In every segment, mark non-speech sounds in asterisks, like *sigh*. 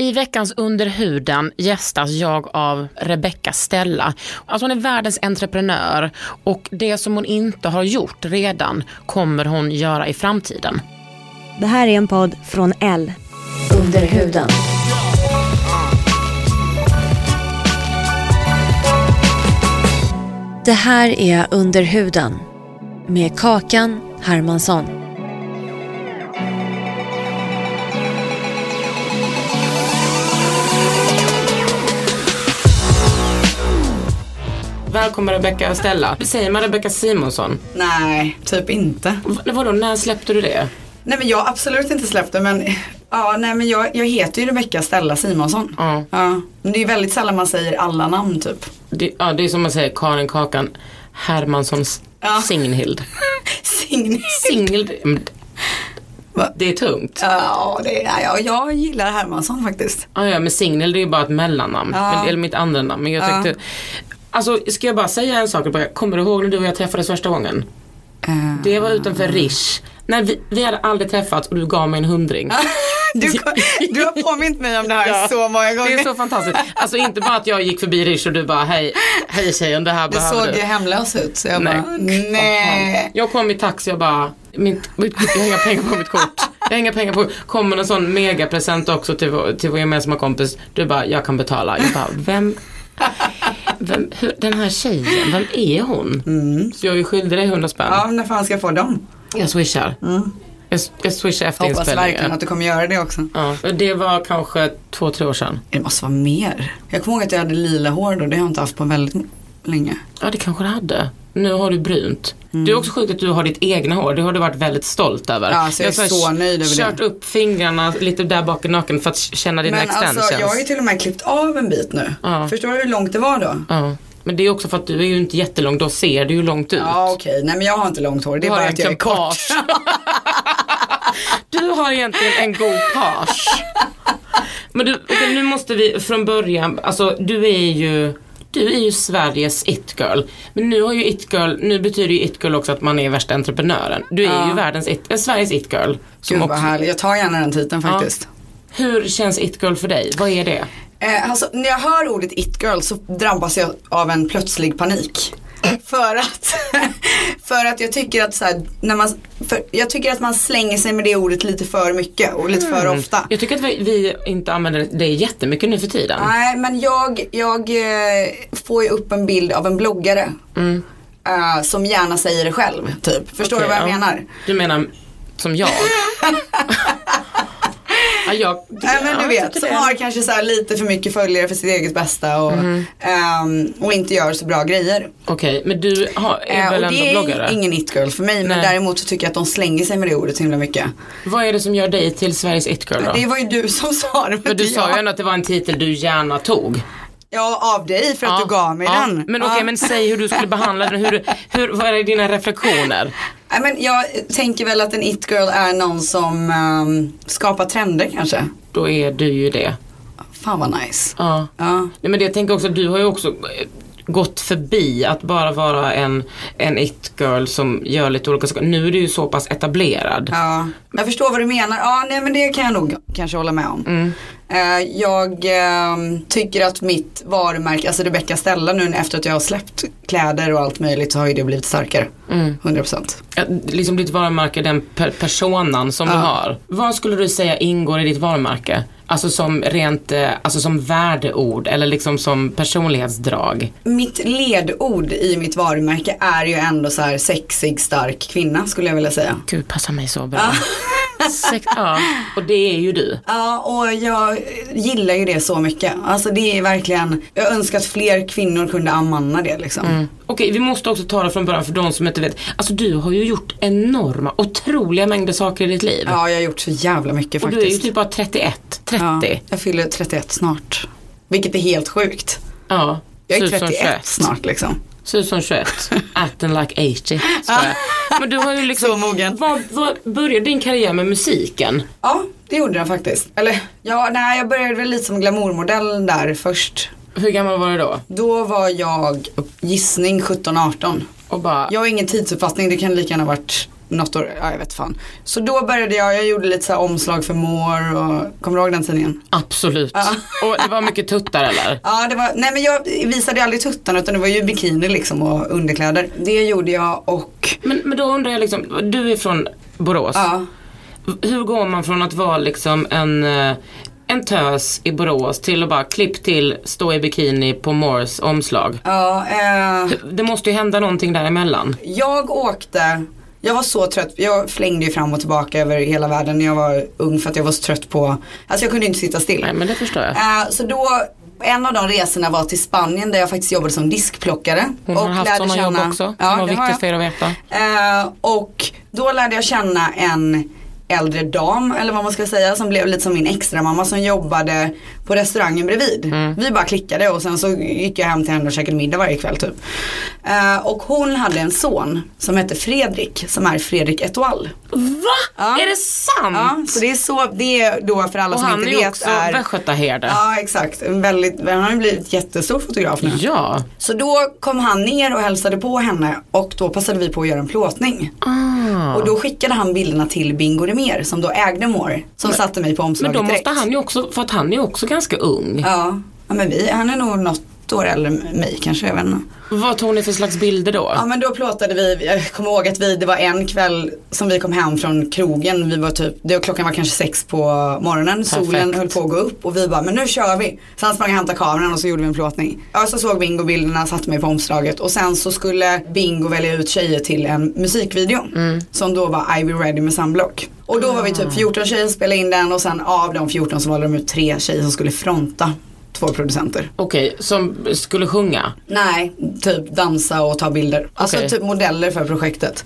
I veckans Under huden gästas jag av Rebecca Stella. Alltså hon är världens entreprenör och det som hon inte har gjort redan kommer hon göra i framtiden. Det här är en podd från L. Under huden. Det här är Under huden med Kakan Hermansson. Välkommen Rebecca Stella. Säger man Rebecca Simonsson? Nej, typ inte. V- vadå, när släppte du det? Nej men jag har absolut inte släppt det men Ja, nej men jag, jag heter ju Rebecca Stella Simonsson. Ja. ja. Men det är väldigt sällan man säger alla namn typ. det ja, det är som man säger Karin Kakan Hermanssons Ja. Signhild. *laughs* Signhild. mm, Va? Det är tungt. Ja, det är, ja, jag gillar Hermansson faktiskt. Ja, ja, men Signhild är ju bara ett mellannamn. Ja. Men, eller mitt andra namn. Men jag Ja. Alltså, ska jag bara säga en sak? Bara, Kommer du ihåg när du och jag träffades första gången? Eh, Det var utanför Rish. Nej, vi, vi hade aldrig träffats och du gav mig en hundring. *laughs* du, *laughs* du har påmint mig om det här Ja. så många gånger. Det är så fantastiskt. Alltså inte bara att jag gick förbi Rish och du bara hej, hej tjejen det här det behöver såg du. ju hemlös ut så jag Nej. bara, nej. Jag kom i taxi och bara, mitt, mitt, jag har inga pengar på mitt kort. Jag har inga pengar på, kommer en sån megapresent också till, vår- till vår gemensamma kompis. Du bara, jag kan betala. Jag bara, vem, vem hur, den här tjejen, vem är hon? Så jag är ju skyldig dig 100 spänn. Ja, när fan ska jag få dem? Jag swishar. Jag, jag swishar efter Hoppas verkligen inspelningen. att du kommer göra det också. Ja, och det var kanske två, tre år sedan. Det måste vara mer. Jag kommer ihåg att jag hade lila hår då, det har jag inte haft på väldigt länge. Ja, det kanske det hade. Nu har du brunt. Det är också sjukt att du har ditt egna hår. Det har du varit väldigt stolt över. Ja, så jag är har så nöjd över det. kört upp fingrarna lite där bak i nacken för att känna dina Men extensions. alltså jag har ju till och med klippt av en bit nu. Ja. Förstår du hur långt det var då? Ja. Men det är också för att du är ju inte jättelång, då ser du ju långt ut. Ja okej, nej men jag har inte långt hår. Det är bara att jag är kort. Du har egentligen en god page. Men du, okej, nu måste vi från början, alltså du är ju du är ju Sveriges it-girl. Men nu har ju it-girl, nu betyder ju it-girl också att man är värsta entreprenören. Du är Ja. ju världens it, äh, Sveriges it-girl. Gud vad också- härligt, jag tar gärna den titeln faktiskt. Hur känns it-girl för dig? Vad är det? Eh, alltså, när jag hör ordet it-girl så drabbas jag av en plötslig panik. *clears throat* För att, *laughs* för att jag tycker att så här, när man, för jag tycker att man slänger sig med det ordet lite för mycket och lite för ofta. Jag tycker att vi, vi inte använder det jättemycket nu för tiden. Nej men jag, jag eh, får ju upp en bild av en bloggare. eh, som gärna säger det själv typ. Förstår Mm. Okej, du vad jag ja. menar? Du menar som jag? *laughs* ja, jag Nej men ja, du jag vet, som det. har kanske så lite för mycket följare för sitt eget bästa och, Mhm. ehm, och inte gör så bra grejer. Okej, men du har, är Eh, väl och ändå det bloggare? är ingen it-girl för mig men Nej. däremot så tycker jag att de slänger sig med det ordet så himla mycket. Vad är det som gör dig till Sveriges it-girl då? Det var ju du som sa det. Men du inte sa ju jag. ändå att det var en titel du gärna tog. Ja av dig för att Ja, du gav mig ja. den. Men okej, Ja. men säg hur du skulle behandla den. Hur, hur, vad är dina reflektioner? Nej, men jag tänker väl att en it-girl är någon som ehm, skapar trender kanske. Då är du ju det. Fan vad nice. Ja. Ja. Nej, men det jag tänker också, du har ju också eh, gått förbi att bara vara en, en it-girl som gör lite olika saker. Nu är du ju så pass etablerad. Ja, jag förstår vad du menar. Ja, nej men det kan jag nog kanske hålla med om. Mm. Eh, jag ehm, tycker att mitt varumärke, alltså Rebecca Stella nu efter att jag har släppt kläder och allt möjligt så har ju det blivit starkare. Mm. 100%. Ja, Liksom ditt varumärke, den per personan som du Ja. har. Vad skulle du säga ingår i ditt varumärke? Alltså som rent, eh, alltså som värdeord eller liksom som personlighetsdrag. Mitt ledord i mitt varumärke är ju ändå så här sexig, stark kvinna skulle jag vilja säga. Gud, passar mig så bra. Sex, ja, och det är ju du. Ja, och jag gillar ju det så mycket. Alltså det är verkligen, jag önskar att fler kvinnor kunde anamma det liksom. Okej, vi måste också ta det från början för de som inte vet. Alltså du har ju gjort enorma, otroliga mängder saker i ditt liv. Ja, jag har gjort så jävla mycket och faktiskt. du är ju typ bara 31, 30. ja, Ja. jag fyller 31 snart. Vilket är helt sjukt. ja. Jag är Ser ut som 31 21. snart liksom. Ser ut som 21. Acting like 80. skojar. Men du har ju liksom. Så mogen. Vad, vad började din karriär med musiken? Ja, det gjorde den faktiskt. Eller ja, nej jag började väl lite som glamourmodell där först. Hur gammal var du då? Då var jag gissning 17-18. Och bara, Jag har ingen tidsuppfattning, det kan lika gärna varit något år, ja jag vet fan. Så då började jag, jag gjorde lite så omslag för More och, kommer du ihåg den tidningen? absolut. *laughs* Och det var mycket tuttar eller? Ja det var, nej men jag visade aldrig tuttarna utan det var ju bikini liksom och underkläder. Det gjorde jag och, Men, men då undrar jag liksom, du är från Borås. ja. Hur går man från att vara liksom en, eh, en tös i Borås till att bara klipp till stå i bikini på Moores omslag? Ja, eh, Det måste ju hända någonting däremellan. jag åkte, jag var så trött, jag flängde ju fram och tillbaka över hela världen när jag var ung för att jag var så trött på, alltså jag kunde inte sitta still. Nej men det förstår jag. Eh, så då, en av de resorna var till Spanien där jag faktiskt jobbade som diskplockare. Hon har haft lärde sådana jobb känna- också. Ja, som var viktigt för er att veta. Eh, och då lärde jag känna en äldre dam, eller vad man ska säga, som blev lite som min extra mamma som jobbade på restaurangen bredvid. Mm. Vi bara klickade och sen så gick jag hem till henne och käkade middag varje kväll typ. Eh, och hon hade en son som hette Fredrik, som är Fredrik Etoile. Va? Ja. Är det sant? Ja, så det är så, det är då för alla Och som han inte är vet också är västgötaherde. Ja exakt, väldigt, han har ju blivit jättestor fotograf nu. Ja. Så då kom han ner och hälsade på henne och då passade vi på att göra en plåtning. Ah. Och då skickade han bilderna till Bingo Rimér som då ägde More. Som satte mig på Men omslaget då direkt. måste han ju också, för att han är ju också ganska Ganska ung. Ja, ja men vi, han är nog något år äldre än mig kanske, jag vet inte. Vad tog ni för slags bilder då? Ja men då plåtade vi, jag kommer ihåg att vi, det var en kväll som vi kom hem från krogen. Vi var typ, det var, klockan var kanske sex på morgonen. Solen Perfekt. höll på att gå upp och vi bara, men nu kör vi. Han sprang och hämtade kameran och så gjorde vi en plåtning. Ja så såg Bingo bilderna, satte mig på omslaget och sen så skulle Bingo välja ut tjejer till en musikvideo. Som då var I Be Ready med Sunblock. Och då var vi typ 14 tjejer som spelade in den och sen av de 14 så valde de ut tre tjejer som skulle fronta två producenter. Okej, som skulle sjunga. Nej, typ dansa och ta bilder. Alltså Okej. typ modeller för projektet.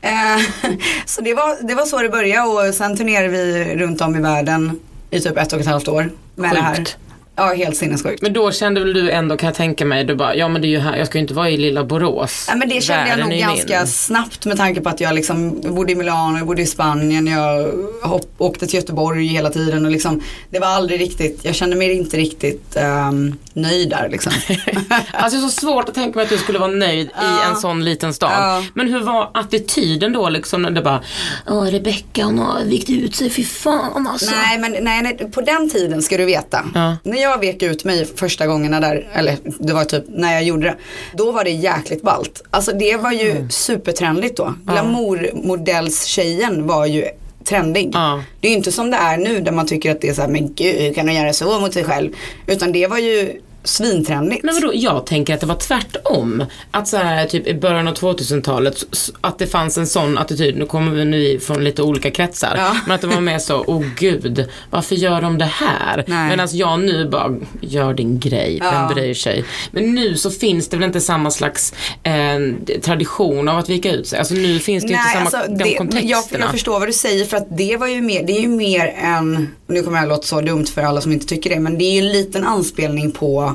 Eh, *laughs* så det var, det var så det började och sen turnerade vi runt om i världen i typ ett och ett halvt år med det här. Ja, helt sinnessjukt. Men då kände väl du ändå, kan jag tänka mig, du bara, ja men det är ju här, jag ska ju inte vara i lilla Borås. Ja, men det kände jag Världen nog är ju ganska min. snabbt med tanke på att jag liksom bodde i Milano, jag bodde i Spanien, jag hopp, åkte till Göteborg hela tiden och liksom det var aldrig riktigt, jag kände mig inte riktigt ehm, nöjd där liksom. *laughs* Alltså det är så svårt att tänka mig att du skulle vara nöjd i en sån liten stad. Ja. Men hur var attityden då liksom när det bara, åh Rebecca hon har vikt ut sig, fy fan alltså. Nej men nej, nej, på den tiden ska du veta. Ja. Jag vek ut mig första gångerna där, eller det var typ när jag gjorde det. Då var det jäkligt ballt. Alltså det var ju Mm. supertrendigt då. Glamourmodellstjejen var ju trendig. Ja. Det är ju inte som det är nu där man tycker att det är så här, men gud hur kan du göra så mot sig själv? Utan det var ju svintrendigt. Men vadå, jag tänker att det var tvärtom. Att så här, typ i början av 2000-talet, s- att det fanns en sån attityd, nu kommer vi nu från lite olika kretsar, Ja. men att det var mer så, åh gud, varför gör de det här? Nej. Medan jag nu bara, gör din grej, Ja. vem bryr sig? Men nu så finns det väl inte samma slags eh, tradition av att vika ut sig. Alltså nu finns det ju inte samma, de jag, kontexterna. jag förstår vad du säger för att det var ju mer, det är ju mer en, nu kommer jag låta så dumt för alla som inte tycker det, men det är ju en liten anspelning på,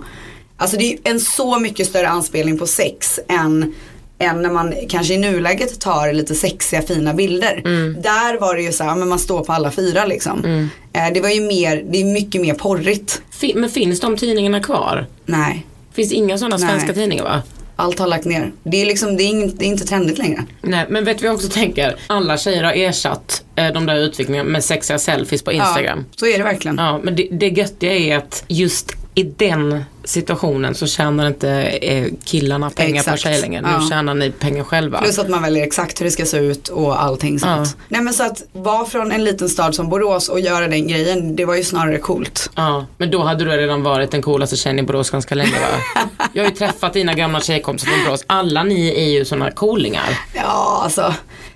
alltså det är en så mycket större anspelning på sex än än när man kanske i nuläget tar lite sexiga fina bilder. Mm. Där var det ju så här, men man står på alla fyra liksom. Eh, det var ju mer, det är mycket mer porrigt. Fi- men finns de tidningarna kvar? Nej, Finns inga sådana svenska tidningar va? Allt har lagt ner. Det är liksom, det är, ing, det är inte trendigt längre. Nej, men vet jag också tänker? Alla tjejer har ersatt eh, de där utvikningarna med sexiga selfies på Instagram. Ja, så är det verkligen. Ja, men det, det göttiga är att just i den situationen så tjänar inte eh, killarna pengar Exakt. på tjejer längre. Nu Ja. tjänar ni pengar själva. Plus att man väljer exakt hur det ska se ut och allting sånt. Nej men så att vara från en liten stad som Borås och göra den grejen, det var ju snarare coolt. Ja, men då hade du redan varit den coolaste tjejen i Borås ganska länge va? *laughs* Jag har ju träffat dina gamla tjejkompisar från Borås. Alla ni är ju sådana coolingar. Ja alltså.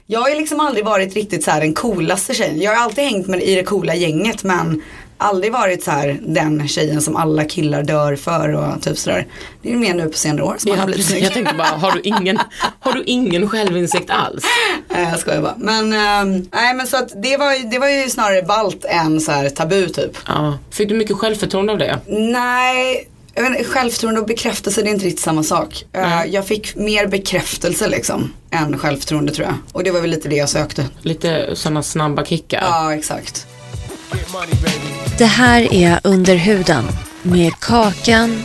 Jag har ju liksom aldrig varit riktigt så här den coolaste tjejen. Jag har alltid hängt med i det coola gänget men aldrig varit så här den tjejen som alla killar dör för och typ sådär. Det är mer nu på senare år som man Ja, har blivit snygg. Jag tänkte bara, har du ingen, har du ingen självinsikt alls? *laughs* Nej jag skojar bara. Men, ehm, nej men så att det var, det var ju snarare balt än så här tabu typ. Ja. Fick du mycket självförtroende av det? Nej, jag vet inte, självförtroende och bekräftelse det är inte riktigt samma sak. Eh, jag fick mer bekräftelse liksom än självförtroende tror jag. Och det var väl lite det jag sökte. Lite sådana snabba kickar? Ja exakt. Det här är Under huden med Kakan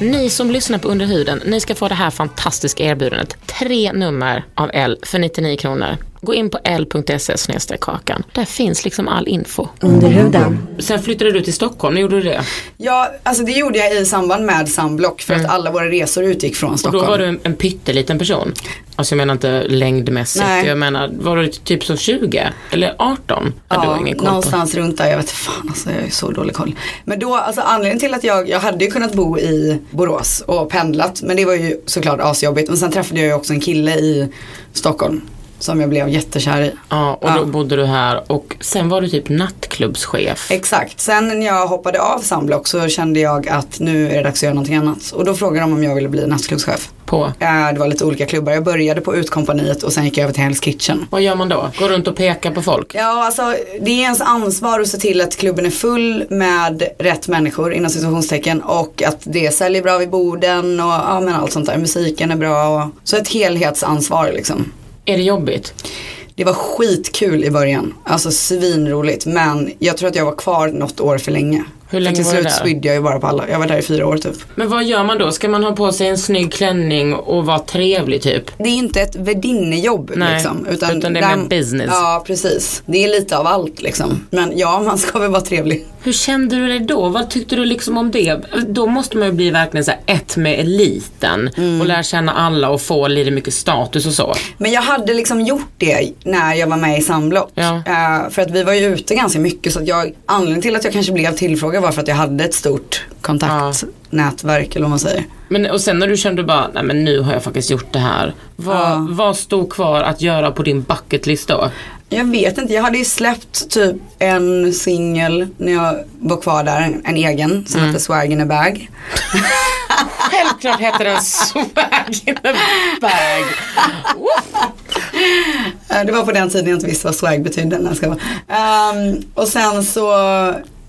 Ni som lyssnar på Under huden, ni ska få det här fantastiska erbjudandet. Tre nummer av L för 99 kronor. Gå in på l.se kakan. Där finns liksom all info. Under huden. Sen flyttade du till Stockholm, när gjorde du det? Ja, alltså det gjorde jag i samband med Samblock för att alla våra resor utgick från Och då Stockholm. var du en, en pytteliten person. Alltså jag menar inte längdmässigt. Nej. Jag menar, var du typ så 20? Eller 18? Ja, koll på. någonstans runt där. Jag vet fan alltså jag är så dålig koll. Men då, alltså anledningen till att jag, jag hade ju kunnat bo i Borås och pendlat. Men det var ju såklart asjobbigt. Men sen träffade jag ju också en kille i Stockholm. Som jag blev jättekär i. Ja, och då Ja. bodde du här och sen var du typ nattklubbschef. Exakt, sen när jag hoppade av Samblock så kände jag att nu är det dags att göra någonting annat. Och då frågade de om jag ville bli nattklubbschef. På. Eh, Det var lite olika klubbar. Jag började på Utkompaniet och sen gick jag över till Hell's Kitchen. Vad gör man då? Går runt och pekar på folk? Ja, alltså det är ens ansvar att se till att klubben är full med rätt människor inom situationstecken och att det säljer bra vid borden och ja, men allt sånt där. Musiken är bra och så ett helhetsansvar liksom. Är det jobbigt? Det var skitkul i början, alltså svinroligt men jag tror att jag var kvar något år för länge. Hur länge till var slut spydde jag ju bara på alla, jag var där i fyra år typ. Men vad gör man då? Ska man ha på sig en snygg klänning och vara trevlig typ? Det är inte ett värdinnejobb Nej, liksom. utan det är mer business. Ja, precis. Det är lite av allt liksom. Men ja, man ska väl vara trevlig. Hur kände du dig då? Vad tyckte du liksom om det? Då måste man ju bli verkligen så ett med eliten Mm. och lära känna alla och få lite mycket status och så. Men jag hade liksom gjort det när jag var med i Samblock. Ja. Eh, för att vi var ju ute ganska mycket så att jag, anledningen till att jag kanske blev tillfrågad var för att jag hade ett stort kontaktnätverk eller vad man säger. Men, och sen när du kände bara, nej men nu har jag faktiskt gjort det här. Vad, Ja. vad stod kvar att göra på din bucket list då? Jag vet inte, jag hade ju släppt typ en singel när jag var kvar där, en, en egen som Mm. hette Swag in a bag. *laughs* Självklart heter den swag in a bag. *laughs* Eh, Det var på den tiden jag inte visste vad swag betydde. Ehm, och sen så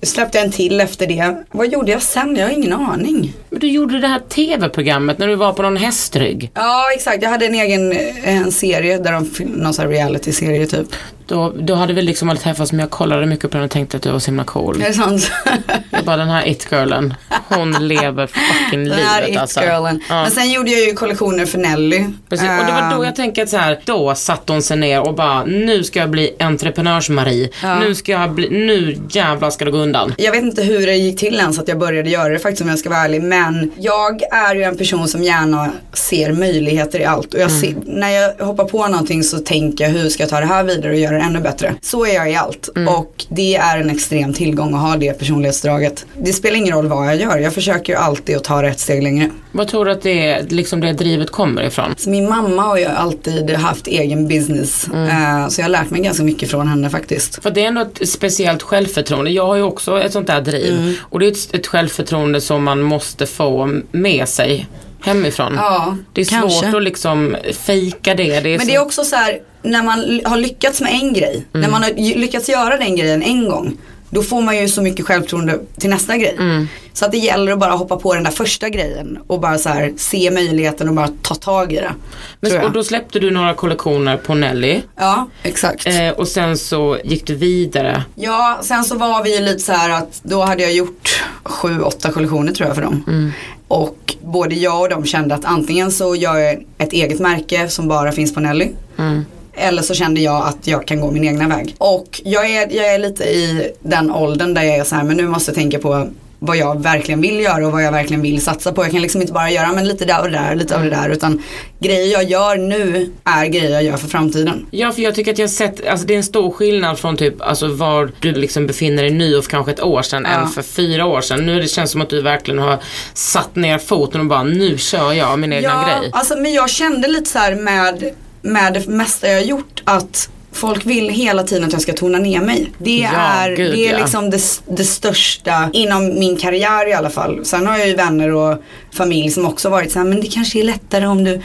släppte jag en till efter det. Vad gjorde jag sen? Jag har ingen aning. Men du gjorde det här tv-programmet när du var på någon hästrygg. Ja exakt, jag hade en egen eh, en serie där de någon sån här reality-serie typ. Då, då hade vi liksom aldrig träffats men jag kollade mycket på den och tänkte att du var så himla cool. Är det sant? *laughs* Jag bara den här it-girlen, hon lever fucking Den här livet alltså. it-girlen. Ja. Men sen gjorde jag ju kollektioner för Nelly. Precis. Och det var då Ehm, jag tänkte så här, då satte hon sig ner och bara, nu ska jag bli entreprenörs-Marie. Nu ska jag bli, nu jävlar ska det gå undan. Jag vet inte hur det gick till ens att jag började göra det faktiskt om jag ska vara ärlig. Men jag är ju en person som gärna ser möjligheter i allt. Och jag Mm. ser, när jag hoppar på någonting så tänker jag hur ska jag ta det här vidare och göra det ännu bättre. Så är jag i allt. Mm. Och det är en extrem tillgång att ha det personlighetsdraget. Det spelar ingen roll vad jag gör. Jag försöker ju alltid att ta rätt steg längre. Vad tror du att det, är, liksom det drivet kommer ifrån? Så min mamma har ju alltid haft egen business. Mm. Eh, så jag har lärt mig ganska mycket från henne faktiskt. För det är ändå ett speciellt självförtroende. Jag har ju också ett sånt där driv. Mm. Och det är ett, ett självförtroende som man måste få med sig hemifrån. Ja, det är kanske. svårt att liksom fejka det. det Men det är också så här, när man har lyckats med en grej, Mm. när man har lyckats göra den grejen en gång, då får man ju så mycket självförtroende till nästa grej. Mm. Så att det gäller att bara hoppa på den där första grejen och bara så här, se möjligheten och bara ta tag i det. Men, och då släppte du några kollektioner på Nelly. Ja, exakt. Eh, och sen så gick du vidare. Ja, sen så var vi lite så här att då hade jag gjort sju, åtta kollektioner tror jag för dem. Mm. Och både jag och de kände att antingen så gör jag ett eget märke som bara finns på Nelly. Mm. Eller så kände jag att jag kan gå min egna väg. Och jag är, jag är lite i den åldern där jag är så här, men nu måste jag tänka på vad jag verkligen vill göra och vad jag verkligen vill satsa på. Jag kan liksom inte bara göra men lite där och där, lite av det där. Utan grejer jag gör nu är grejer jag gör för framtiden. Ja, för jag tycker att jag har sett, alltså det är en stor skillnad från typ, alltså var du liksom befinner dig nu och för kanske ett år sedan Ja. än för fyra år sedan. Nu det känns som att du verkligen har satt ner foten och bara, nu kör jag min egna ja, grej. Alltså, men jag kände lite så med, med det mesta jag har gjort att Folk vill hela tiden att jag ska tona ner mig. Det Ja, är, gud, det är ja. liksom det, det största inom min karriär i alla fall. Sen har jag ju vänner och familj som också varit så här, men det kanske är lättare om du,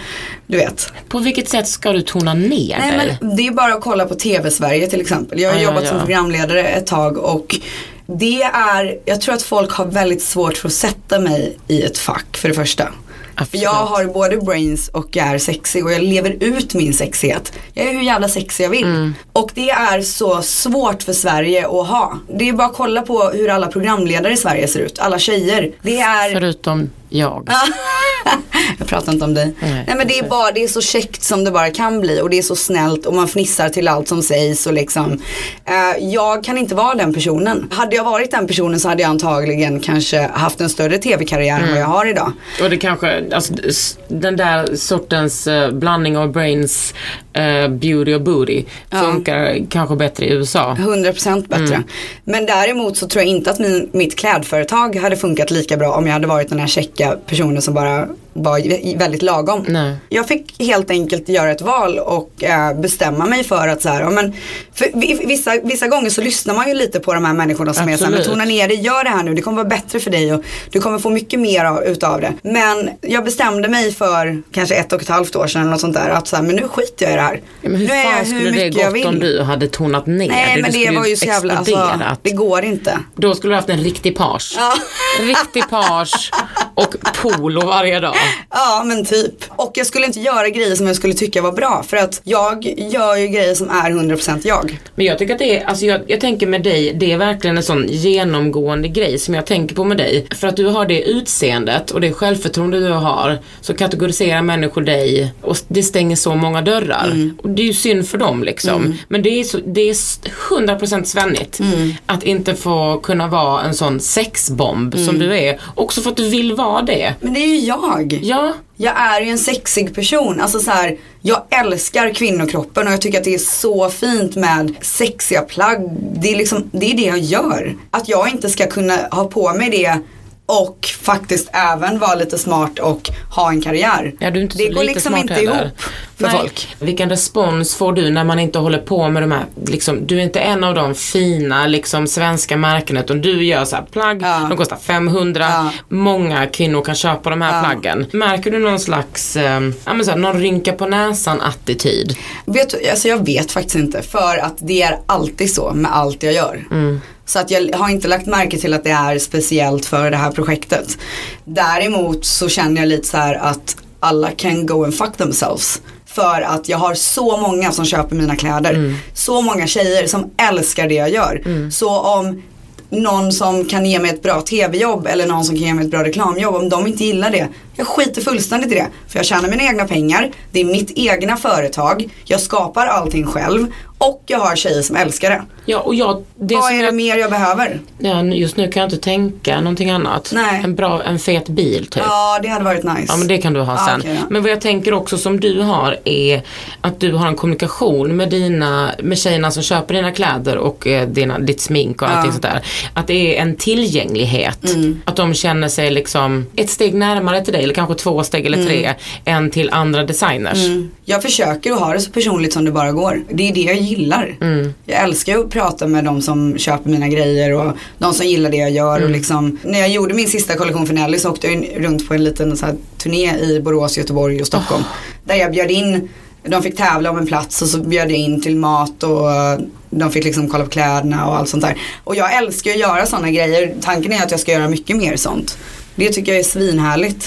du vet. På vilket sätt ska du tona ner Nej men det är bara att kolla på TV-Sverige till exempel. Jag har Ja, jobbat som programledare ett tag och det är, jag tror att folk har väldigt svårt för att sätta mig i ett fack för det första. För Absolut. jag har både brains och jag är sexig och jag lever ut min sexighet. Jag är hur jävla sexig jag vill. Mm. Och det är så svårt för Sverige att ha. Det är bara att kolla på hur alla programledare i Sverige ser ut. Alla tjejer. Det är Förutom jag. *laughs* jag pratar inte om dig. Nej, Nej, men det är bara, det är så käckt som det bara kan bli och det är så snällt och man fnissar till allt som sägs och liksom. Eh, jag kan inte vara den personen. Hade jag varit den personen så hade jag antagligen kanske haft en större tv-karriär än vad jag har idag. Och det kanske, alltså den där sortens eh, blandning av brains, eh, beauty och booty funkar kanske bättre i USA. 100% bättre. Men däremot så tror jag inte att min, mitt klädföretag hade funkat lika bra om jag hade varit den här checka personen som bara var väldigt lagom. Nej. Jag fick helt enkelt göra ett val och eh, bestämma mig för att så här, ja, men, vissa, vissa gånger så lyssnar man ju lite på de här människorna som är så här, men Absolut. tona ner det, gör det här nu, det kommer vara bättre för dig och du kommer få mycket mer av, utav det. Men jag bestämde mig för kanske ett och ett halvt år sedan eller något sånt där att så här, men nu skiter jag i det här. Ja, men hur nu är fan skulle det gått om du hade tonat ner Nej det? men det skulle var ju så jävla, alltså, det går inte. Då skulle du haft en riktig page. Ja. Riktig page och polo varje dag. Ja men typ. Och jag skulle inte göra grejer som jag skulle tycka var bra. För att jag gör ju grejer som är 100% jag. Men jag tycker att det är, alltså jag, jag tänker med dig, det är verkligen en sån genomgående grej som jag tänker på med dig. För att du har det utseendet och det självförtroende du har så kategoriserar människor dig och det stänger så många dörrar. Och det är ju synd för dem liksom. Men det är, så, det är s- 100% svennigt att inte få kunna vara en sån sexbomb som du är. Också för att du vill vara det. Men det är ju jag. Ja, Jag är ju en sexig person. Alltså så här, jag älskar kvinnokroppen och jag tycker att det är så fint med sexiga plagg. Det är, liksom, det är det jag gör. Att jag inte ska kunna ha på mig det och faktiskt även vara lite smart och ha en karriär. Ja, det går liksom inte heller. ihop för Nej. folk. Vilken respons får du när man inte håller på med de här, liksom, du är inte en av de fina liksom, svenska märkena utan du gör så här plagg, Ja. de kostar 500, Ja. många kvinnor kan köpa de här Ja. plaggen. Märker du någon slags, eh, så här, någon rynka på näsan attityd? Vet, alltså jag vet faktiskt inte för att det är alltid så med allt jag gör. Så att jag har inte lagt märke till att det är speciellt för det här projektet. Däremot så känner jag lite så här att alla can go and fuck themselves. För att jag har så många som köper mina kläder. Så många tjejer som älskar det jag gör. Så om någon som kan ge mig ett bra tv-jobb eller någon som kan ge mig ett bra reklamjobb, om de inte gillar det, jag skiter fullständigt i det. För jag tjänar mina egna pengar, det är mitt egna företag, jag skapar allting själv och jag har tjejer som älskar det. Ja, och jag, det Vad är det jag, mer jag behöver? ja, just nu kan jag inte tänka någonting annat. Nej. En bra, en fet bil typ. Ja, det hade varit nice. Ja men det kan du ha Ja, sen. okej då. Men vad jag tänker också som du har är att du har en kommunikation med dina, med tjejerna som köper dina kläder och eh, dina, ditt smink och allting sånt där. Att det är en tillgänglighet. Mm. Att de känner sig liksom ett steg närmare till dig eller kanske två steg eller tre Mm. än till andra designers. Jag försöker att ha det så personligt som det bara går. Det är det jag gillar. Jag älskar att prata med de som köper mina grejer och de som gillar det jag gör. Och liksom, när jag gjorde min sista kollektion för Nelly så åkte jag runt på en liten så här, turné i Borås, Göteborg och Stockholm. Där jag bjöd in, de fick tävla om en plats och så bjöd jag in till mat och eh, de fick liksom kolla på kläderna och allt sånt där. Och jag älskar att göra sådana grejer. Tanken är att jag ska göra mycket mer sånt. Det tycker jag är svinhärligt.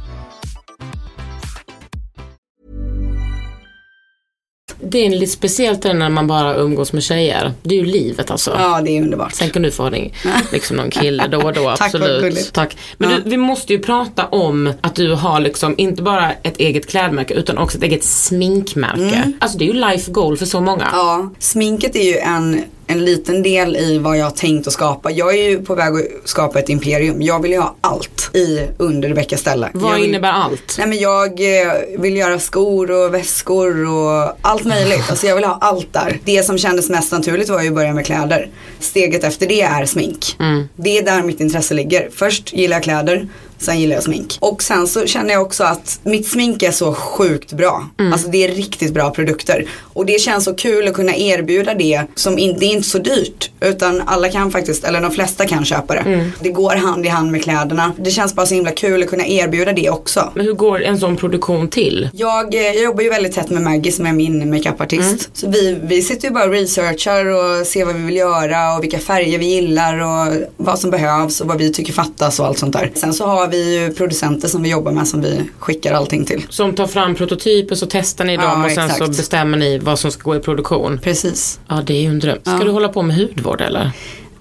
Det är lite speciellt när man bara umgås med tjejer. Det är ju livet alltså. Ja, det är underbart. Sen kan du få en, liksom någon kille då och då, *laughs* Tack, absolut. gulligt. Tack. Men Ja. du, vi måste ju prata om att du har liksom inte bara ett eget klädmärke utan också ett eget sminkmärke. Alltså det är ju life goal för så många. Mm. Ja, sminket är ju en, en liten del i vad jag har tänkt att skapa. Jag är ju på väg att skapa ett imperium. Jag vill ju ha allt i under Rebecca ställe. Vad vill, innebär allt? Nej men jag eh, vill göra skor och väskor och allt möjligt. Alltså jag vill ha allt där. Det som kändes mest naturligt var ju att börja med kläder. Steget efter det är smink. Det är där mitt intresse ligger. Först gillar jag kläder. Sen gillar jag smink. Och sen så känner jag också att mitt smink är så sjukt bra. Alltså det är riktigt bra produkter. Och det känns så kul att kunna erbjuda det som in, det är inte så dyrt. Utan alla kan faktiskt, eller de flesta kan köpa det. Det går hand i hand med kläderna. Det känns bara så himla kul att kunna erbjuda det också. Men hur går en sån produktion till? Jag, eh, jag jobbar ju väldigt tätt med Maggie som är min makeupartist. Så vi, vi sitter ju bara och researchar och ser vad vi vill göra och vilka färger vi gillar och vad som behövs och vad vi tycker fattas och allt sånt där. Sen så har vi ju producenter som vi jobbar med som vi skickar allting till. Som tar fram prototyper så testar ni dem Ja, och sen så exakt. bestämmer ni vad som ska gå i produktion. Precis. Ja det är ju en dröm. Ska du hålla på med hudvård eller?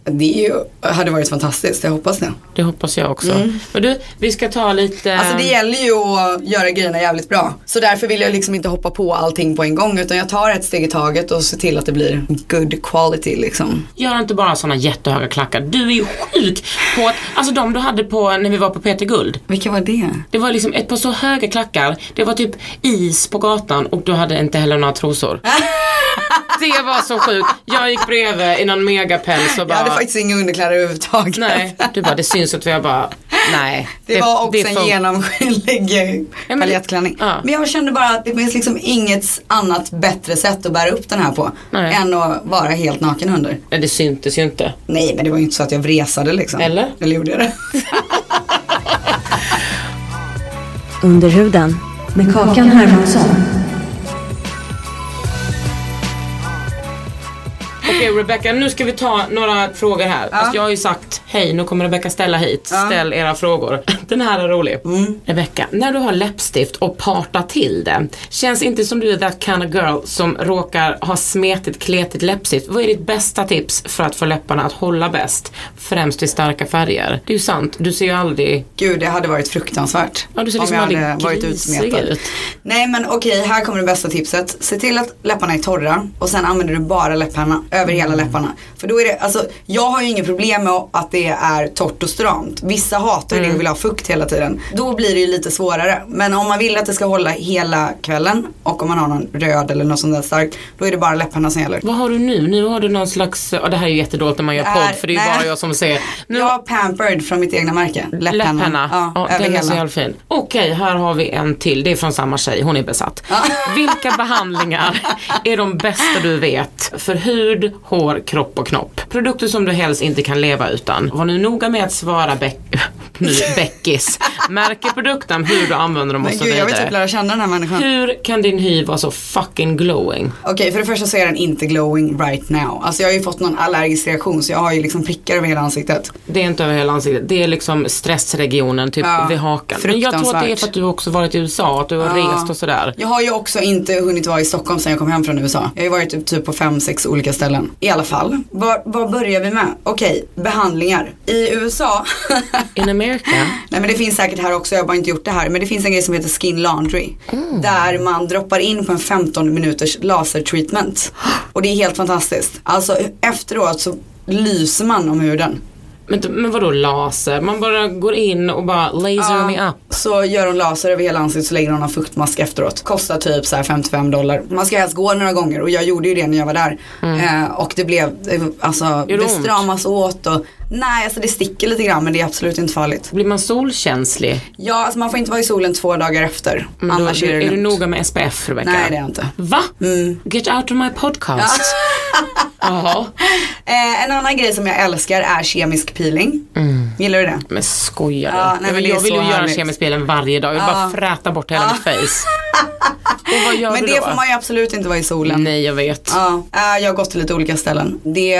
Det ju, hade varit fantastiskt, jag hoppas det. Det hoppas jag också. Men du, vi ska ta lite... Alltså det gäller ju att göra grejerna jävligt bra. Så därför vill jag liksom inte hoppa på allting på en gång utan jag tar ett steg i taget och ser till att det blir good quality liksom. Gör inte bara såna jättehöga klackar. Du är ju sjuk på att, alltså de du hade på när vi var på Peter Guld. Vilka var det? Det var liksom ett par så höga klackar. Det var typ is på gatan och du hade inte heller några trosor. *laughs* Det var så sjukt. Jag gick bredvid i någon megapäls och Jag bara... hade faktiskt inga underkläder överhuvudtaget. Nej, du bara det syns att jag bara, nej. Det, var också en fun- genomskinlig Ja, det- paljettklänning. ja. Men jag kände bara att det finns liksom inget annat bättre sätt att bära upp den här på. Nej. Än att vara helt naken under. Nej, det syntes ju inte. Nej men det var ju inte så att jag vresade liksom. Eller? Eller gjorde jag det? Under huden med Kakan Hermansson. Okej Rebecca, nu ska vi ta några frågor här. Fast jag har ju sagt, hej nu kommer Rebecca ställa hit. Ställ era frågor. *laughs* Den här är rolig. Rebecca, när du har läppstift och partar till det. Känns inte som du är that kind of girl som råkar ha smetigt kletigt läppstift. Vad är ditt bästa tips för att få läpparna att hålla bäst? Främst vid starka färger. Det är ju sant, du ser ju aldrig Gud det hade varit fruktansvärt. Ja, du ser om liksom jag aldrig hade varit utsmetad. ut. Nej men okej, här kommer det bästa tipset. Se till att läpparna är torra och sen använder du bara läpparna över hela läpparna. För då är det, alltså jag har ju inget problem med att det är torrt och stramt. Vissa hatar ju det och vill ha fukt hela tiden. Då blir det ju lite svårare. Men om man vill att det ska hålla hela kvällen och om man har någon röd eller något sånt där starkt, då är det bara läpparna som gäller. Vad har du nu? Nu har du någon slags, ja det här är ju jättedåligt när man gör är- podd för det är ju nej. bara jag som ser. Nu Jag har pampered från mitt egna märke. Läpppenna. Läpparna. Ja, Ja, över den är så hela. jävla fin. Okej, här har vi en till. Det är från samma tjej. Hon är besatt. Vilka behandlingar *laughs* är de bästa du vet för hud, hår, kropp och knopp? Produkter som du helst inte kan leva utan. Var nu noga med att svara Beck... *laughs* nu, Beckis. Märke produkten, hur du använder dem och Men så gud, jag vill typ vidare. lära känna den här människan. Hur kan din hy vara så fucking glowing? Okej, för det första så är den inte glowing right now. Alltså jag har ju fått någon allergisk reaktion så jag har ju liksom prickar över hela ansiktet. Det är inte över hela ansiktet. Det är liksom stressregionen typ Ja, vid hakan. Men jag tror att det är för att du också varit i USA, att du har Ja. rest och sådär. Jag har ju också inte hunnit vara i Stockholm sedan jag kom hem från USA. Jag har ju varit typ på fem, sex olika ställen. I alla fall, vad, vad börjar vi med? Okej, behandlingar. I USA, *laughs* In America? nej men det finns säkert här också, jag har bara inte gjort det här. Men det finns en grej som heter skin laundry. Där man droppar in på en 15 minuters lasertreatment. Och det är helt fantastiskt. Alltså efteråt så lyser man om huden. Men, men vadå laser? Man bara går in och bara laser me up. Så gör hon laser över hela ansiktet så lägger hon en fuktmask efteråt. Kostar typ så här 55 dollar. Man ska helst gå några gånger och jag gjorde ju det när jag var där. Eh, och det blev, eh, alltså Mm. det det stramas åt och nej alltså det sticker lite grann men det är absolut inte farligt. Blir man solkänslig? Ja alltså man får inte vara i solen två dagar efter. Men då, annars är det är du noga med SPF Rebecca? Nej det är jag inte. Va? Get out of my podcast. Jaha. *laughs* *laughs* Eh, en annan grej som jag älskar är kemisk peeling. Gillar du det? Men skojar du? Ja, nej, jag vill, jag vill ju göra bilen varje dag. Jag vill bara fräta bort hela mitt face. *laughs* Och vad gör Men du det då? får man ju absolut inte vara i solen. Nej jag vet. Ja, eh, jag har gått till lite olika ställen. Det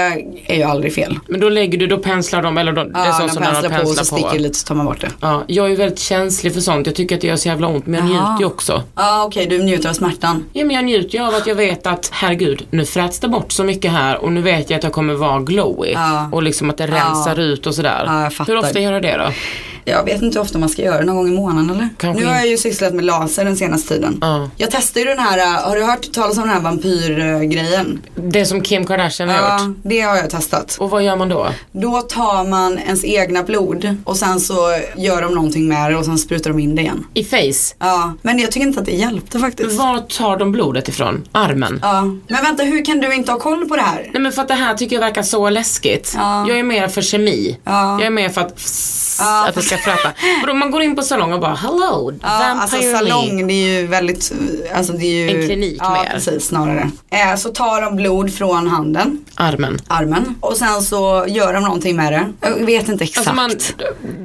är ju aldrig fel. Men då lägger du, då penslar de, eller då, det är Ja, så de som när de penslar på och så penslar sticker lite så tar man bort det. Ja, jag är ju väldigt känslig för sånt. Jag tycker att det gör så jävla ont men jag njuter ju också. Ja okej, du njuter av smärtan. Ja men jag njuter ju av att jag vet att herregud, nu fräts det bort så mycket här och nu vet jag att jag kommer vara glowy. Och liksom att det rensar ut och sådär. Ja, jag fattar. Hur ofta gör du det då? Jag vet inte hur ofta man ska göra det, någon gång i månaden eller? Kanske nu har jag ju sysslat med laser den senaste tiden. Ja. Jag testade ju den här, äh, har du hört talas om den här vampyrgrejen? Det som Kim Kardashian har Ja, gjort. det har jag testat. Och vad gör man då? Då tar man ens egna blod och sen så gör de någonting med det och sen sprutar de in det igen. I face? Ja, men jag tycker inte att det hjälpte faktiskt. Var tar de blodet ifrån? Armen? Ja, men vänta hur kan du inte ha koll på det här? Nej men för att det här tycker jag verkar så läskigt. Ja. Jag är mer för kemi. Ja. Jag är mer för att, Ja, att det ska fräta. Vadå, man går in på salong och bara hello, Ja, alltså salong det är ju väldigt, alltså det är ju En klinik Ja mer. precis snarare. Eh, så tar de blod från handen, Armen. armen och sen så gör de någonting med det. Jag vet inte exakt. Alltså man,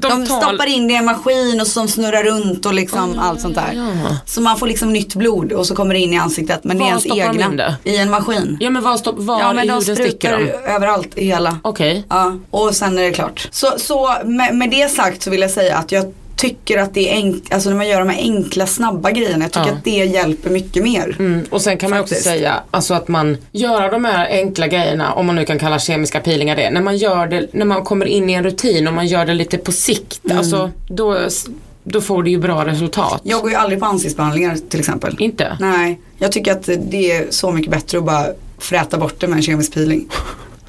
de, de tar, stoppar in det i en maskin och som snurrar runt och liksom allt sånt där. ja. Så man får liksom nytt blod och så kommer det in i ansiktet. Men det Var är ens de egna. in det? I en maskin. Ja men var, stopp, var Ja men i de huden sticker de? överallt i hela. Okej. Ja, och sen är det klart. Så, så med, med det sagt så vill jag säga att jag tycker att det är enk, alltså när man gör de här enkla snabba grejerna, jag tycker Ja. att det hjälper mycket mer. Mm, och sen kan man också Faktiskt. säga alltså att man gör de här enkla grejerna, om man nu kan kalla kemiska peelingar det, när man gör det, när man kommer in i en rutin och man gör det lite på sikt, Mm. alltså då, då får det ju bra resultat. Jag går ju aldrig på ansiktsbehandlingar till exempel. Inte? Nej, jag tycker att det är så mycket bättre att bara fräta bort det med en kemisk peeling.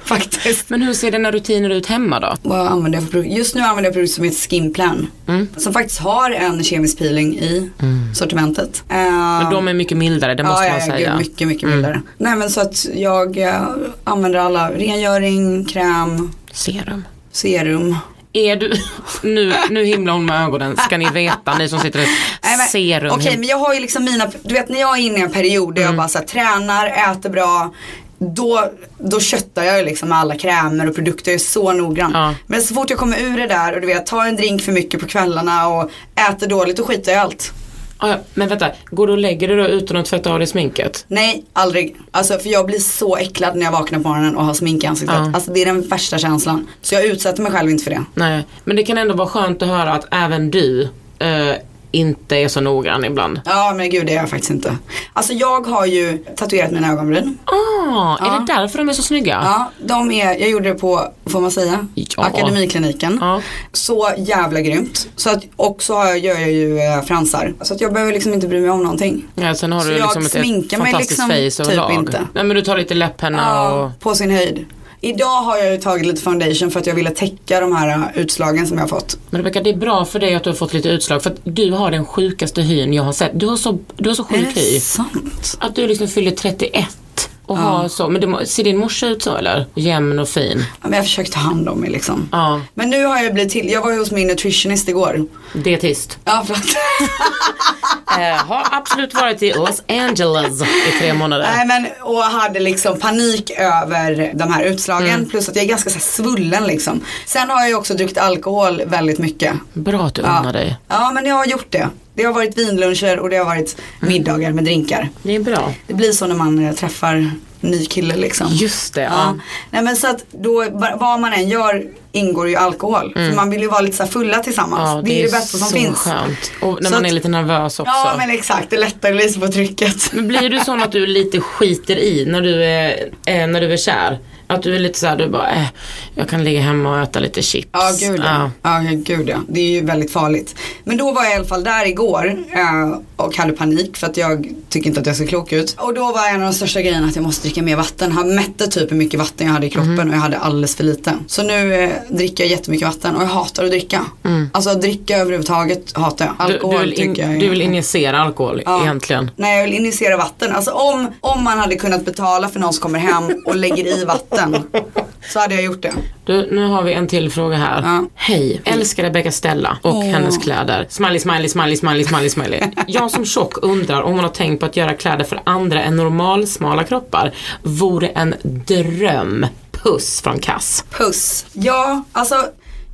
Faktiskt. Men hur ser dina rutiner ut hemma då? Vad använder jag för produkt? Just nu använder jag produkt som heter Skinplan. Mm. Som faktiskt har en kemisk peeling i sortimentet. Men de är mycket mildare, det måste ja, man ja, säga. Mm. Gud, mycket, mycket mildare. Nej men så att jag eh, använder alla rengöring, kräm, Serum. serum. Är du, nu, nu himlar hon med ögonen, ska ni veta, ni som sitter Nej, men, serum. Okej hem- men jag har ju liksom mina, du vet när jag är inne i en period där jag bara så här, tränar, äter bra. Då, då köttar jag liksom alla krämer och produkter, jag är så noggrann. Ja. Men så fort jag kommer ur det där och du vet, tar en drink för mycket på kvällarna och äter dåligt, då skiter jag i allt. Ja, men vänta, går du och lägger dig då utan att tvätta av dig sminket? Nej, aldrig. Alltså för jag blir så äcklad när jag vaknar på morgonen och har smink i ansiktet. Ja. Alltså det är den värsta känslan. Så jag utsätter mig själv inte för det. Nej, men det kan ändå vara skönt att höra att även du eh, inte är så noggrann ibland. Ja men gud det är jag faktiskt inte. Alltså jag har ju tatuerat mina ögonbryn. Ah, är det därför de är så snygga? Ja, de är, jag gjorde det på, får man säga, Ja. Akademikliniken. Ja. Så jävla grymt. Så att, och så jag, gör jag ju eh, fransar. Så att jag behöver liksom inte bry mig om någonting. Ja, sen har Så du jag liksom ett, ett sminkar mig fantastiskt liksom face typ överlag. inte. Nej men du tar lite läpppenna och... Ja, på sin höjd. Idag har jag ju tagit lite foundation för att jag ville täcka de här eh, utslagen som jag har fått. Men Rebecka, det är bra för dig att du har fått lite utslag för att du har den sjukaste hyn jag har sett. Du har så, du har så Är sjuk det hy. sant? Att du liksom fyller 31 och har så. Men det, ser din morsa ut så eller? Jämn och fin. Ja, men jag försöker ta hand om mig liksom. Ja, Men nu har jag blivit till, jag var ju hos min nutritionist igår. dietist. Ja förlåt. *laughs* Eh, har absolut varit i Los Angeles i tre månader. Nej men och hade liksom panik över de här utslagen Mm. plus att jag är ganska så svullen liksom. Sen har jag ju också druckit alkohol väldigt mycket. Bra att du Ja. unnar dig. Ja men jag har gjort det. Det har varit vinluncher och det har varit Mm. middagar med drinkar. Det är bra. Det blir så när man eh, träffar ny kille liksom. Just det, ja. Ja. Nej men så att då, va- vad man än gör ingår ju alkohol. För man vill ju vara lite så fulla tillsammans. Mm. Ja, det, är det bästa som finns. skönt. Och när Så man att- är lite nervös också. Ja men exakt, det lättar lite på trycket. Men blir du sån att du lite skiter i när du är, eh, när du är kär? Att du är lite såhär, du bara, äh, jag kan ligga hemma och äta lite chips. Ja, gud ja. ja. gud ja. Det är ju väldigt farligt. Men då var jag i alla fall där igår eh, och hade panik för att jag tycker inte att jag ser klok ut. Och då var en av de största grejerna att jag måste dricka mer vatten. Han mätte typ hur mycket vatten jag hade i kroppen Mhm. och jag hade alldeles för lite. Så nu eh, dricker jag jättemycket vatten och jag hatar att dricka. Alltså att dricka överhuvudtaget hatar jag. Mm. Du, Alkohol du, vill in, tycker jag är- du vill injicera alkohol Ja. egentligen. Nej jag vill injicera vatten. Alltså om, om man hade kunnat betala för någon som kommer hem och lägger i vatten. Så hade jag gjort det. Du, nu har vi en till fråga här. Ja. Hej, älskar Rebecca Stella och hennes kläder. Smiley, smiley, smiley, smiley, smiley, smiley. *laughs* Jag som tjock undrar om hon har tänkt på att göra kläder för andra än normalsmala kroppar. Vore en dröm. Puss från Kass. Puss. Ja, alltså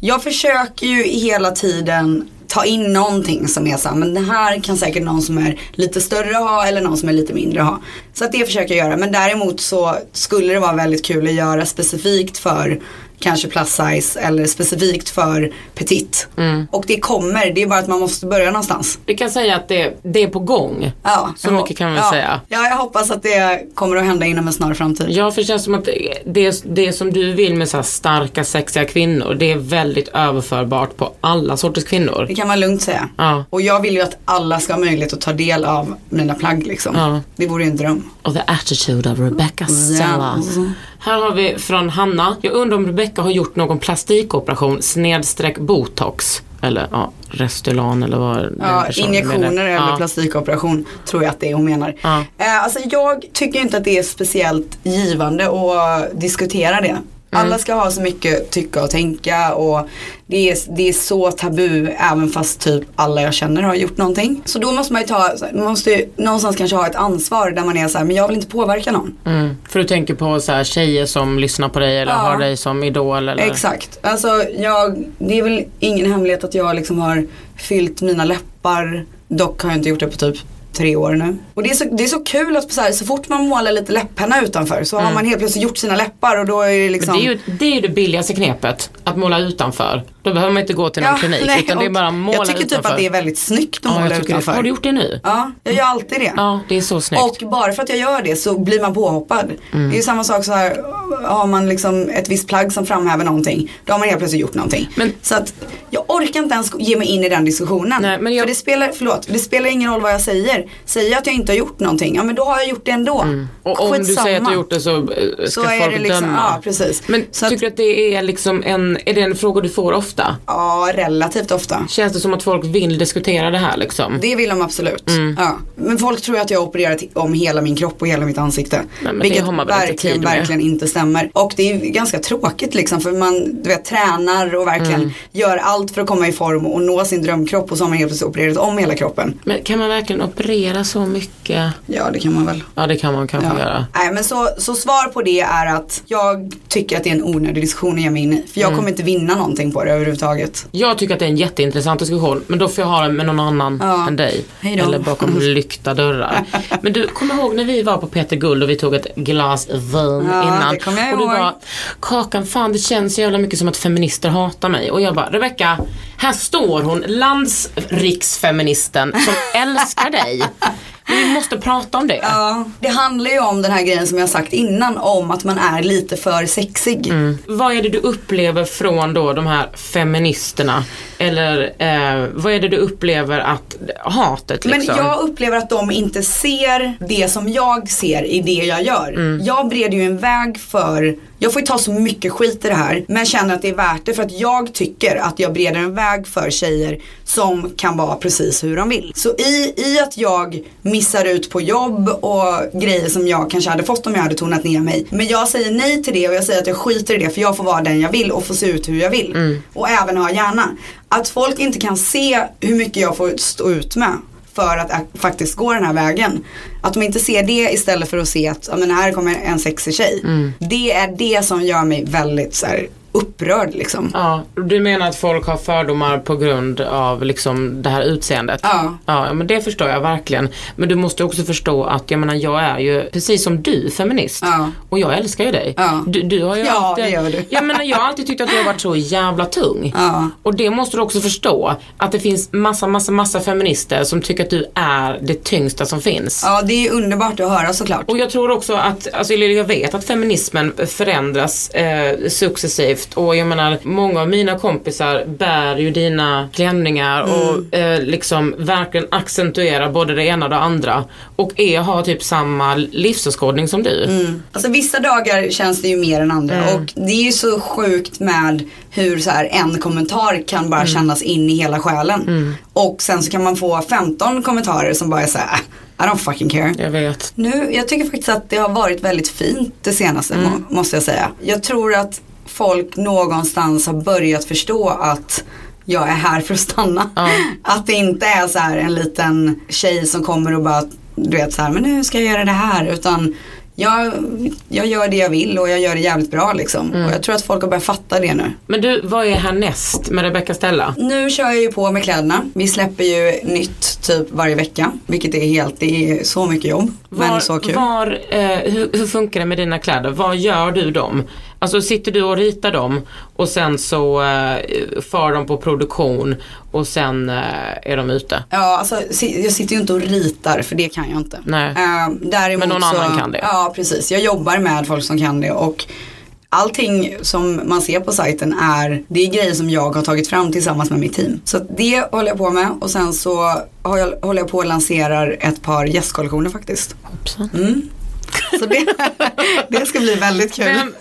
jag försöker ju hela tiden ta in någonting som är så här, men det här kan säkert någon som är lite större ha eller någon som är lite mindre ha. Så att det försöker jag göra. Men däremot så skulle det vara väldigt kul att göra specifikt för kanske plus size eller specifikt för petit. Och det kommer, det är bara att man måste börja någonstans. Vi kan säga att det, det är på gång. Ja, Så mycket kan vi ja. säga. Ja, jag hoppas att det kommer att hända inom en snar framtid. Ja, för det känns som att det, det, som du vill med så starka, sexiga kvinnor, det är väldigt överförbart på alla sorters kvinnor. Det kan man lugnt säga. Ja. Och jag vill ju att alla ska ha möjlighet att ta del av mina plagg liksom. Ja. Det vore ju en dröm. Och the attitude of Rebecca Stella. Yes. Här har vi från Hanna. Jag undrar om Rebecca har gjort någon plastikoperation snedstreck botox. Eller ja, Restylane eller vad Ja, injektioner menar. eller ja. plastikoperation tror jag att det är hon menar. Ja. Eh, alltså jag tycker inte att det är speciellt givande att diskutera det. Mm. Alla ska ha så mycket tycka och tänka och det är, det är så tabu även fast typ alla jag känner har gjort någonting. Så då måste man ju ta, man måste ju någonstans kanske ha ett ansvar där man är så här, men jag vill inte påverka någon. Mm. För du tänker på så här, tjejer som lyssnar på dig eller Ja. har dig som idol eller? Exakt. Alltså jag, det är väl ingen hemlighet att jag liksom har fyllt mina läppar. Dock har jag inte gjort det på typ tre år nu. Och det är så, det är så kul att så, här, så fort man målar lite läppenna utanför så har man helt plötsligt gjort sina läppar och då är det liksom Mm. Det, är ju, det är ju det billigaste knepet, att måla utanför. Då behöver man inte gå till någon Ja, klinik nej, utan det är bara att måla Jag tycker utanför. typ att det är väldigt snyggt att ja, måla tycker det. utanför. Har du gjort det nu? Ja, jag gör alltid det. Ja, det är så snyggt. Och bara för att jag gör det så blir man påhoppad. Mm. Det är ju samma sak så här, har man liksom ett visst plagg som framhäver någonting, då har man helt plötsligt gjort någonting. Men- så att jag orkar inte ens ge mig in i den diskussionen. Nej, men jag- För det spelar, förlåt, det spelar ingen roll vad jag säger. Säger jag att jag inte har gjort någonting, ja men då har jag gjort det ändå. Mm. Och om du Skitsamma. säger att du har gjort det så eh, ska Så är folk det liksom, döma. ja precis. Men så att, tycker du att det är liksom en, är det en fråga du får ofta? ja, relativt ofta. Känns det som att folk vill diskutera det här liksom? Det vill de absolut. Mm. Ja. Men folk tror att jag har opererat om hela min kropp och hela mitt ansikte. det vilket har man väl inte verkligen, med. verkligen inte stämmer. Och det är ganska tråkigt liksom för man du vet, tränar och verkligen Mm. gör allt för att komma i form och nå sin drömkropp och så har man helt plötsligt opererat om hela kroppen. Men kan man verkligen operera så mycket? Ja det kan man väl. Ja det kan man kanske Ja. göra. Nej men så, så svar på det är att jag tycker att det är en onödig diskussion att ge mig in i. För jag Mm. kommer inte vinna någonting på det överhuvudtaget. Jag tycker att det är en jätteintressant diskussion men då får jag ha den med någon annan Ja. än dig. Hej då. Eller bakom *laughs* lyckta dörrar. Men du, kommer ihåg när vi var på Peter Guld och vi tog ett glas vin Ja, innan. det kommer jag och du ihåg. bara, Kakan fan det känns så jävla mycket som att feminister hatar mig. Och jag bara, Rebecka, här står hon, landsriksfeministen som *laughs* älskar dig. Vi måste prata om det. Ja, det handlar ju om den här grejen som jag sagt innan om att man är lite för sexig. Mm. Vad är det du upplever från då de här feministerna? Eller eh, vad är det du upplever att hatet liksom? Men jag upplever att de inte ser det som jag ser i det jag gör. Mm. Jag bereder ju en väg för, jag får ju ta så mycket skit i det här, men känner att det är värt det för att jag tycker att jag bereder en väg för tjejer som kan vara precis hur de vill. Så i, i att jag missar ut på jobb och grejer som jag kanske hade fått om jag hade tonat ner mig. Men jag säger nej till det och jag säger att jag skiter i det för jag får vara den jag vill och få se ut hur jag vill. Mm. Och även ha hjärna. Att folk inte kan se hur mycket jag får stå ut med för att faktiskt gå den här vägen. Att de inte ser det istället för att se att ja, men här kommer en sexig tjej. Mm. Det är det som gör mig väldigt så här, upprörd liksom. Ja, du menar att folk har fördomar på grund av liksom det här utseendet? Ja. Ja, men det förstår jag verkligen. Men du måste också förstå att jag menar jag är ju precis som du feminist. Ja. Och jag älskar ju dig. Ja. Du, du har ju Ja, alltid, det gör du. Jag menar jag har alltid tyckt att du har varit så jävla tung. Ja. Och det måste du också förstå. Att det finns massa, massa, massa feminister som tycker att du är det tyngsta som finns. Ja, det är underbart att höra såklart. Och jag tror också att, alltså jag vet att feminismen förändras eh, successivt och jag menar många av mina kompisar bär ju dina klänningar och eh, liksom verkligen accentuerar både det ena och det andra. Och är, har typ samma livsåskådning som du. Alltså vissa dagar känns det ju mer än andra Mm. och det är ju så sjukt med hur så här en kommentar kan Mm. bara kännas in i hela själen. Och sen så kan man få 15 kommentarer som bara är så här, "Ah, I don't fucking care. Jag vet. Nu, jag tycker faktiskt att det har varit väldigt fint det senaste Mm. må, måste jag säga. Jag tror att folk någonstans har börjat förstå att jag är här för att stanna. Att det inte är så här en liten tjej som kommer och bara, du vet så här, men nu ska jag göra det här. Utan jag, jag gör det jag vill och jag gör det jävligt bra liksom. Mm. Och jag tror att folk har börjat fatta det nu. Men du, vad är härnäst med Rebecca Stella? Nu kör jag ju på med kläderna. Vi släpper ju nytt typ varje vecka. Vilket är helt, det är så mycket jobb. men så kul. Var, eh, hur, hur funkar det med dina kläder? Vad gör du dem? Alltså sitter du och ritar dem och sen så eh, far de på produktion och sen eh, är de ute? Ja, alltså jag sitter ju inte och ritar för det kan jag inte. Nej. Eh, däremot Men någon så, annan kan det. Ja, precis. Jag jobbar med folk som kan det och allting som man ser på sajten är, det är grejer som jag har tagit fram tillsammans med mitt team. Så det håller jag på med och sen så har jag, håller jag på och lanserar ett par gästkollektioner faktiskt. Hoppsan. Mm. Så det, *laughs* det ska bli väldigt kul. Vem,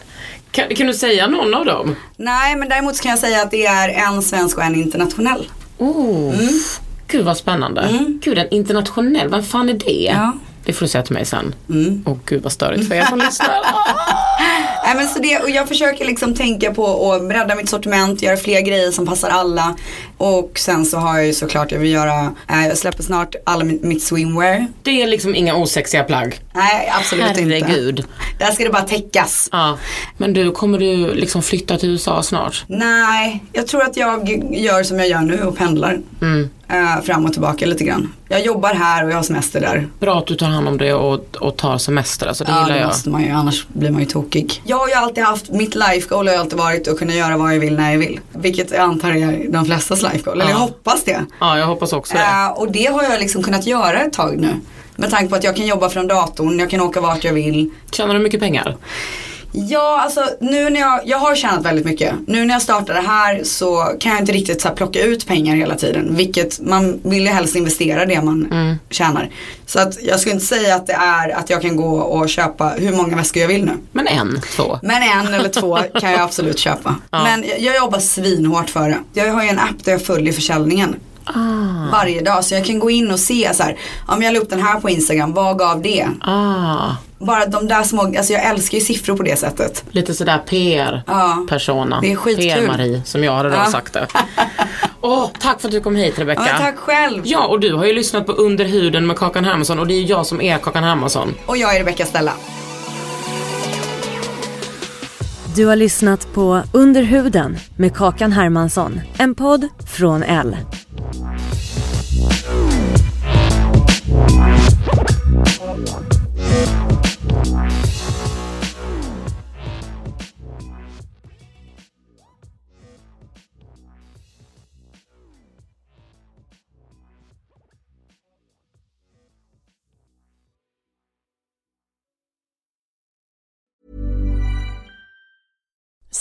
kan, kan du säga någon av dem? Nej, men däremot kan jag säga att det är en svensk och en internationell. Oh, Mm. Gud vad spännande. Gud en internationell, vad fan är det? Ja. Det får du säga till mig sen. Mm. Åh gud vad störigt för er som lyssnar. *laughs* *laughs* Nej, men så det, och jag försöker liksom tänka på att bredda mitt sortiment, göra fler grejer som passar alla. Och sen så har jag ju såklart, jag vill göra, eh, jag släpper snart alla mitt, mitt swimwear. Det är liksom inga osexiga plagg. Nej, absolut inte. Herregud. Där ska det bara täckas. Ja. Men du, kommer du liksom flytta till USA snart? Nej, jag tror att jag gör som jag gör nu och pendlar. Mm. eh, fram och tillbaka lite grann. Jag jobbar här och jag har semester där. Bra att du tar hand om det och, och tar semester, alltså det ja, gillar det jag. måste man ju, annars blir man ju tokig. Jag har ju alltid haft, mitt life goal har ju alltid varit att kunna göra vad jag vill när jag vill. Vilket jag antar är de flestas life goal, eller jag Ja. hoppas det. Ja, jag hoppas också det. Eh, och det har jag liksom kunnat göra ett tag nu. Med tanke på att jag kan jobba från datorn, jag kan åka vart jag vill. Tjänar du mycket pengar? Ja, alltså nu när jag, jag har tjänat väldigt mycket. Nu när jag startar det här så kan jag inte riktigt så plocka ut pengar hela tiden. Vilket man vill ju helst investera det man Mm. tjänar. Så att jag skulle inte säga att det är att jag kan gå och köpa hur många väskor jag vill nu. Men en, två. Men en eller två *laughs* kan jag absolut köpa. Men jag, jag jobbar svinhårt för det. Jag har ju en app där jag följer försäljningen. Ah. Varje dag så jag kan gå in och se så här, om jag la upp den här på Instagram, vad gav det? Ah, Bara de där små, alltså jag älskar ju siffror på det sättet. lite sådär PR-persona. Det är skitkul. PR-Marie, som jag hade då Ja. sagt det. Åh, tack för att du kom hit Rebecca. Ja, tack själv. Ja, och du har ju lyssnat på Under huden med Kakan Hermansson och det är ju jag som är Kakan Hermansson. Och jag är Rebecca Stella. Du har lyssnat på Under huden med Kakan Hermansson. En podd från L.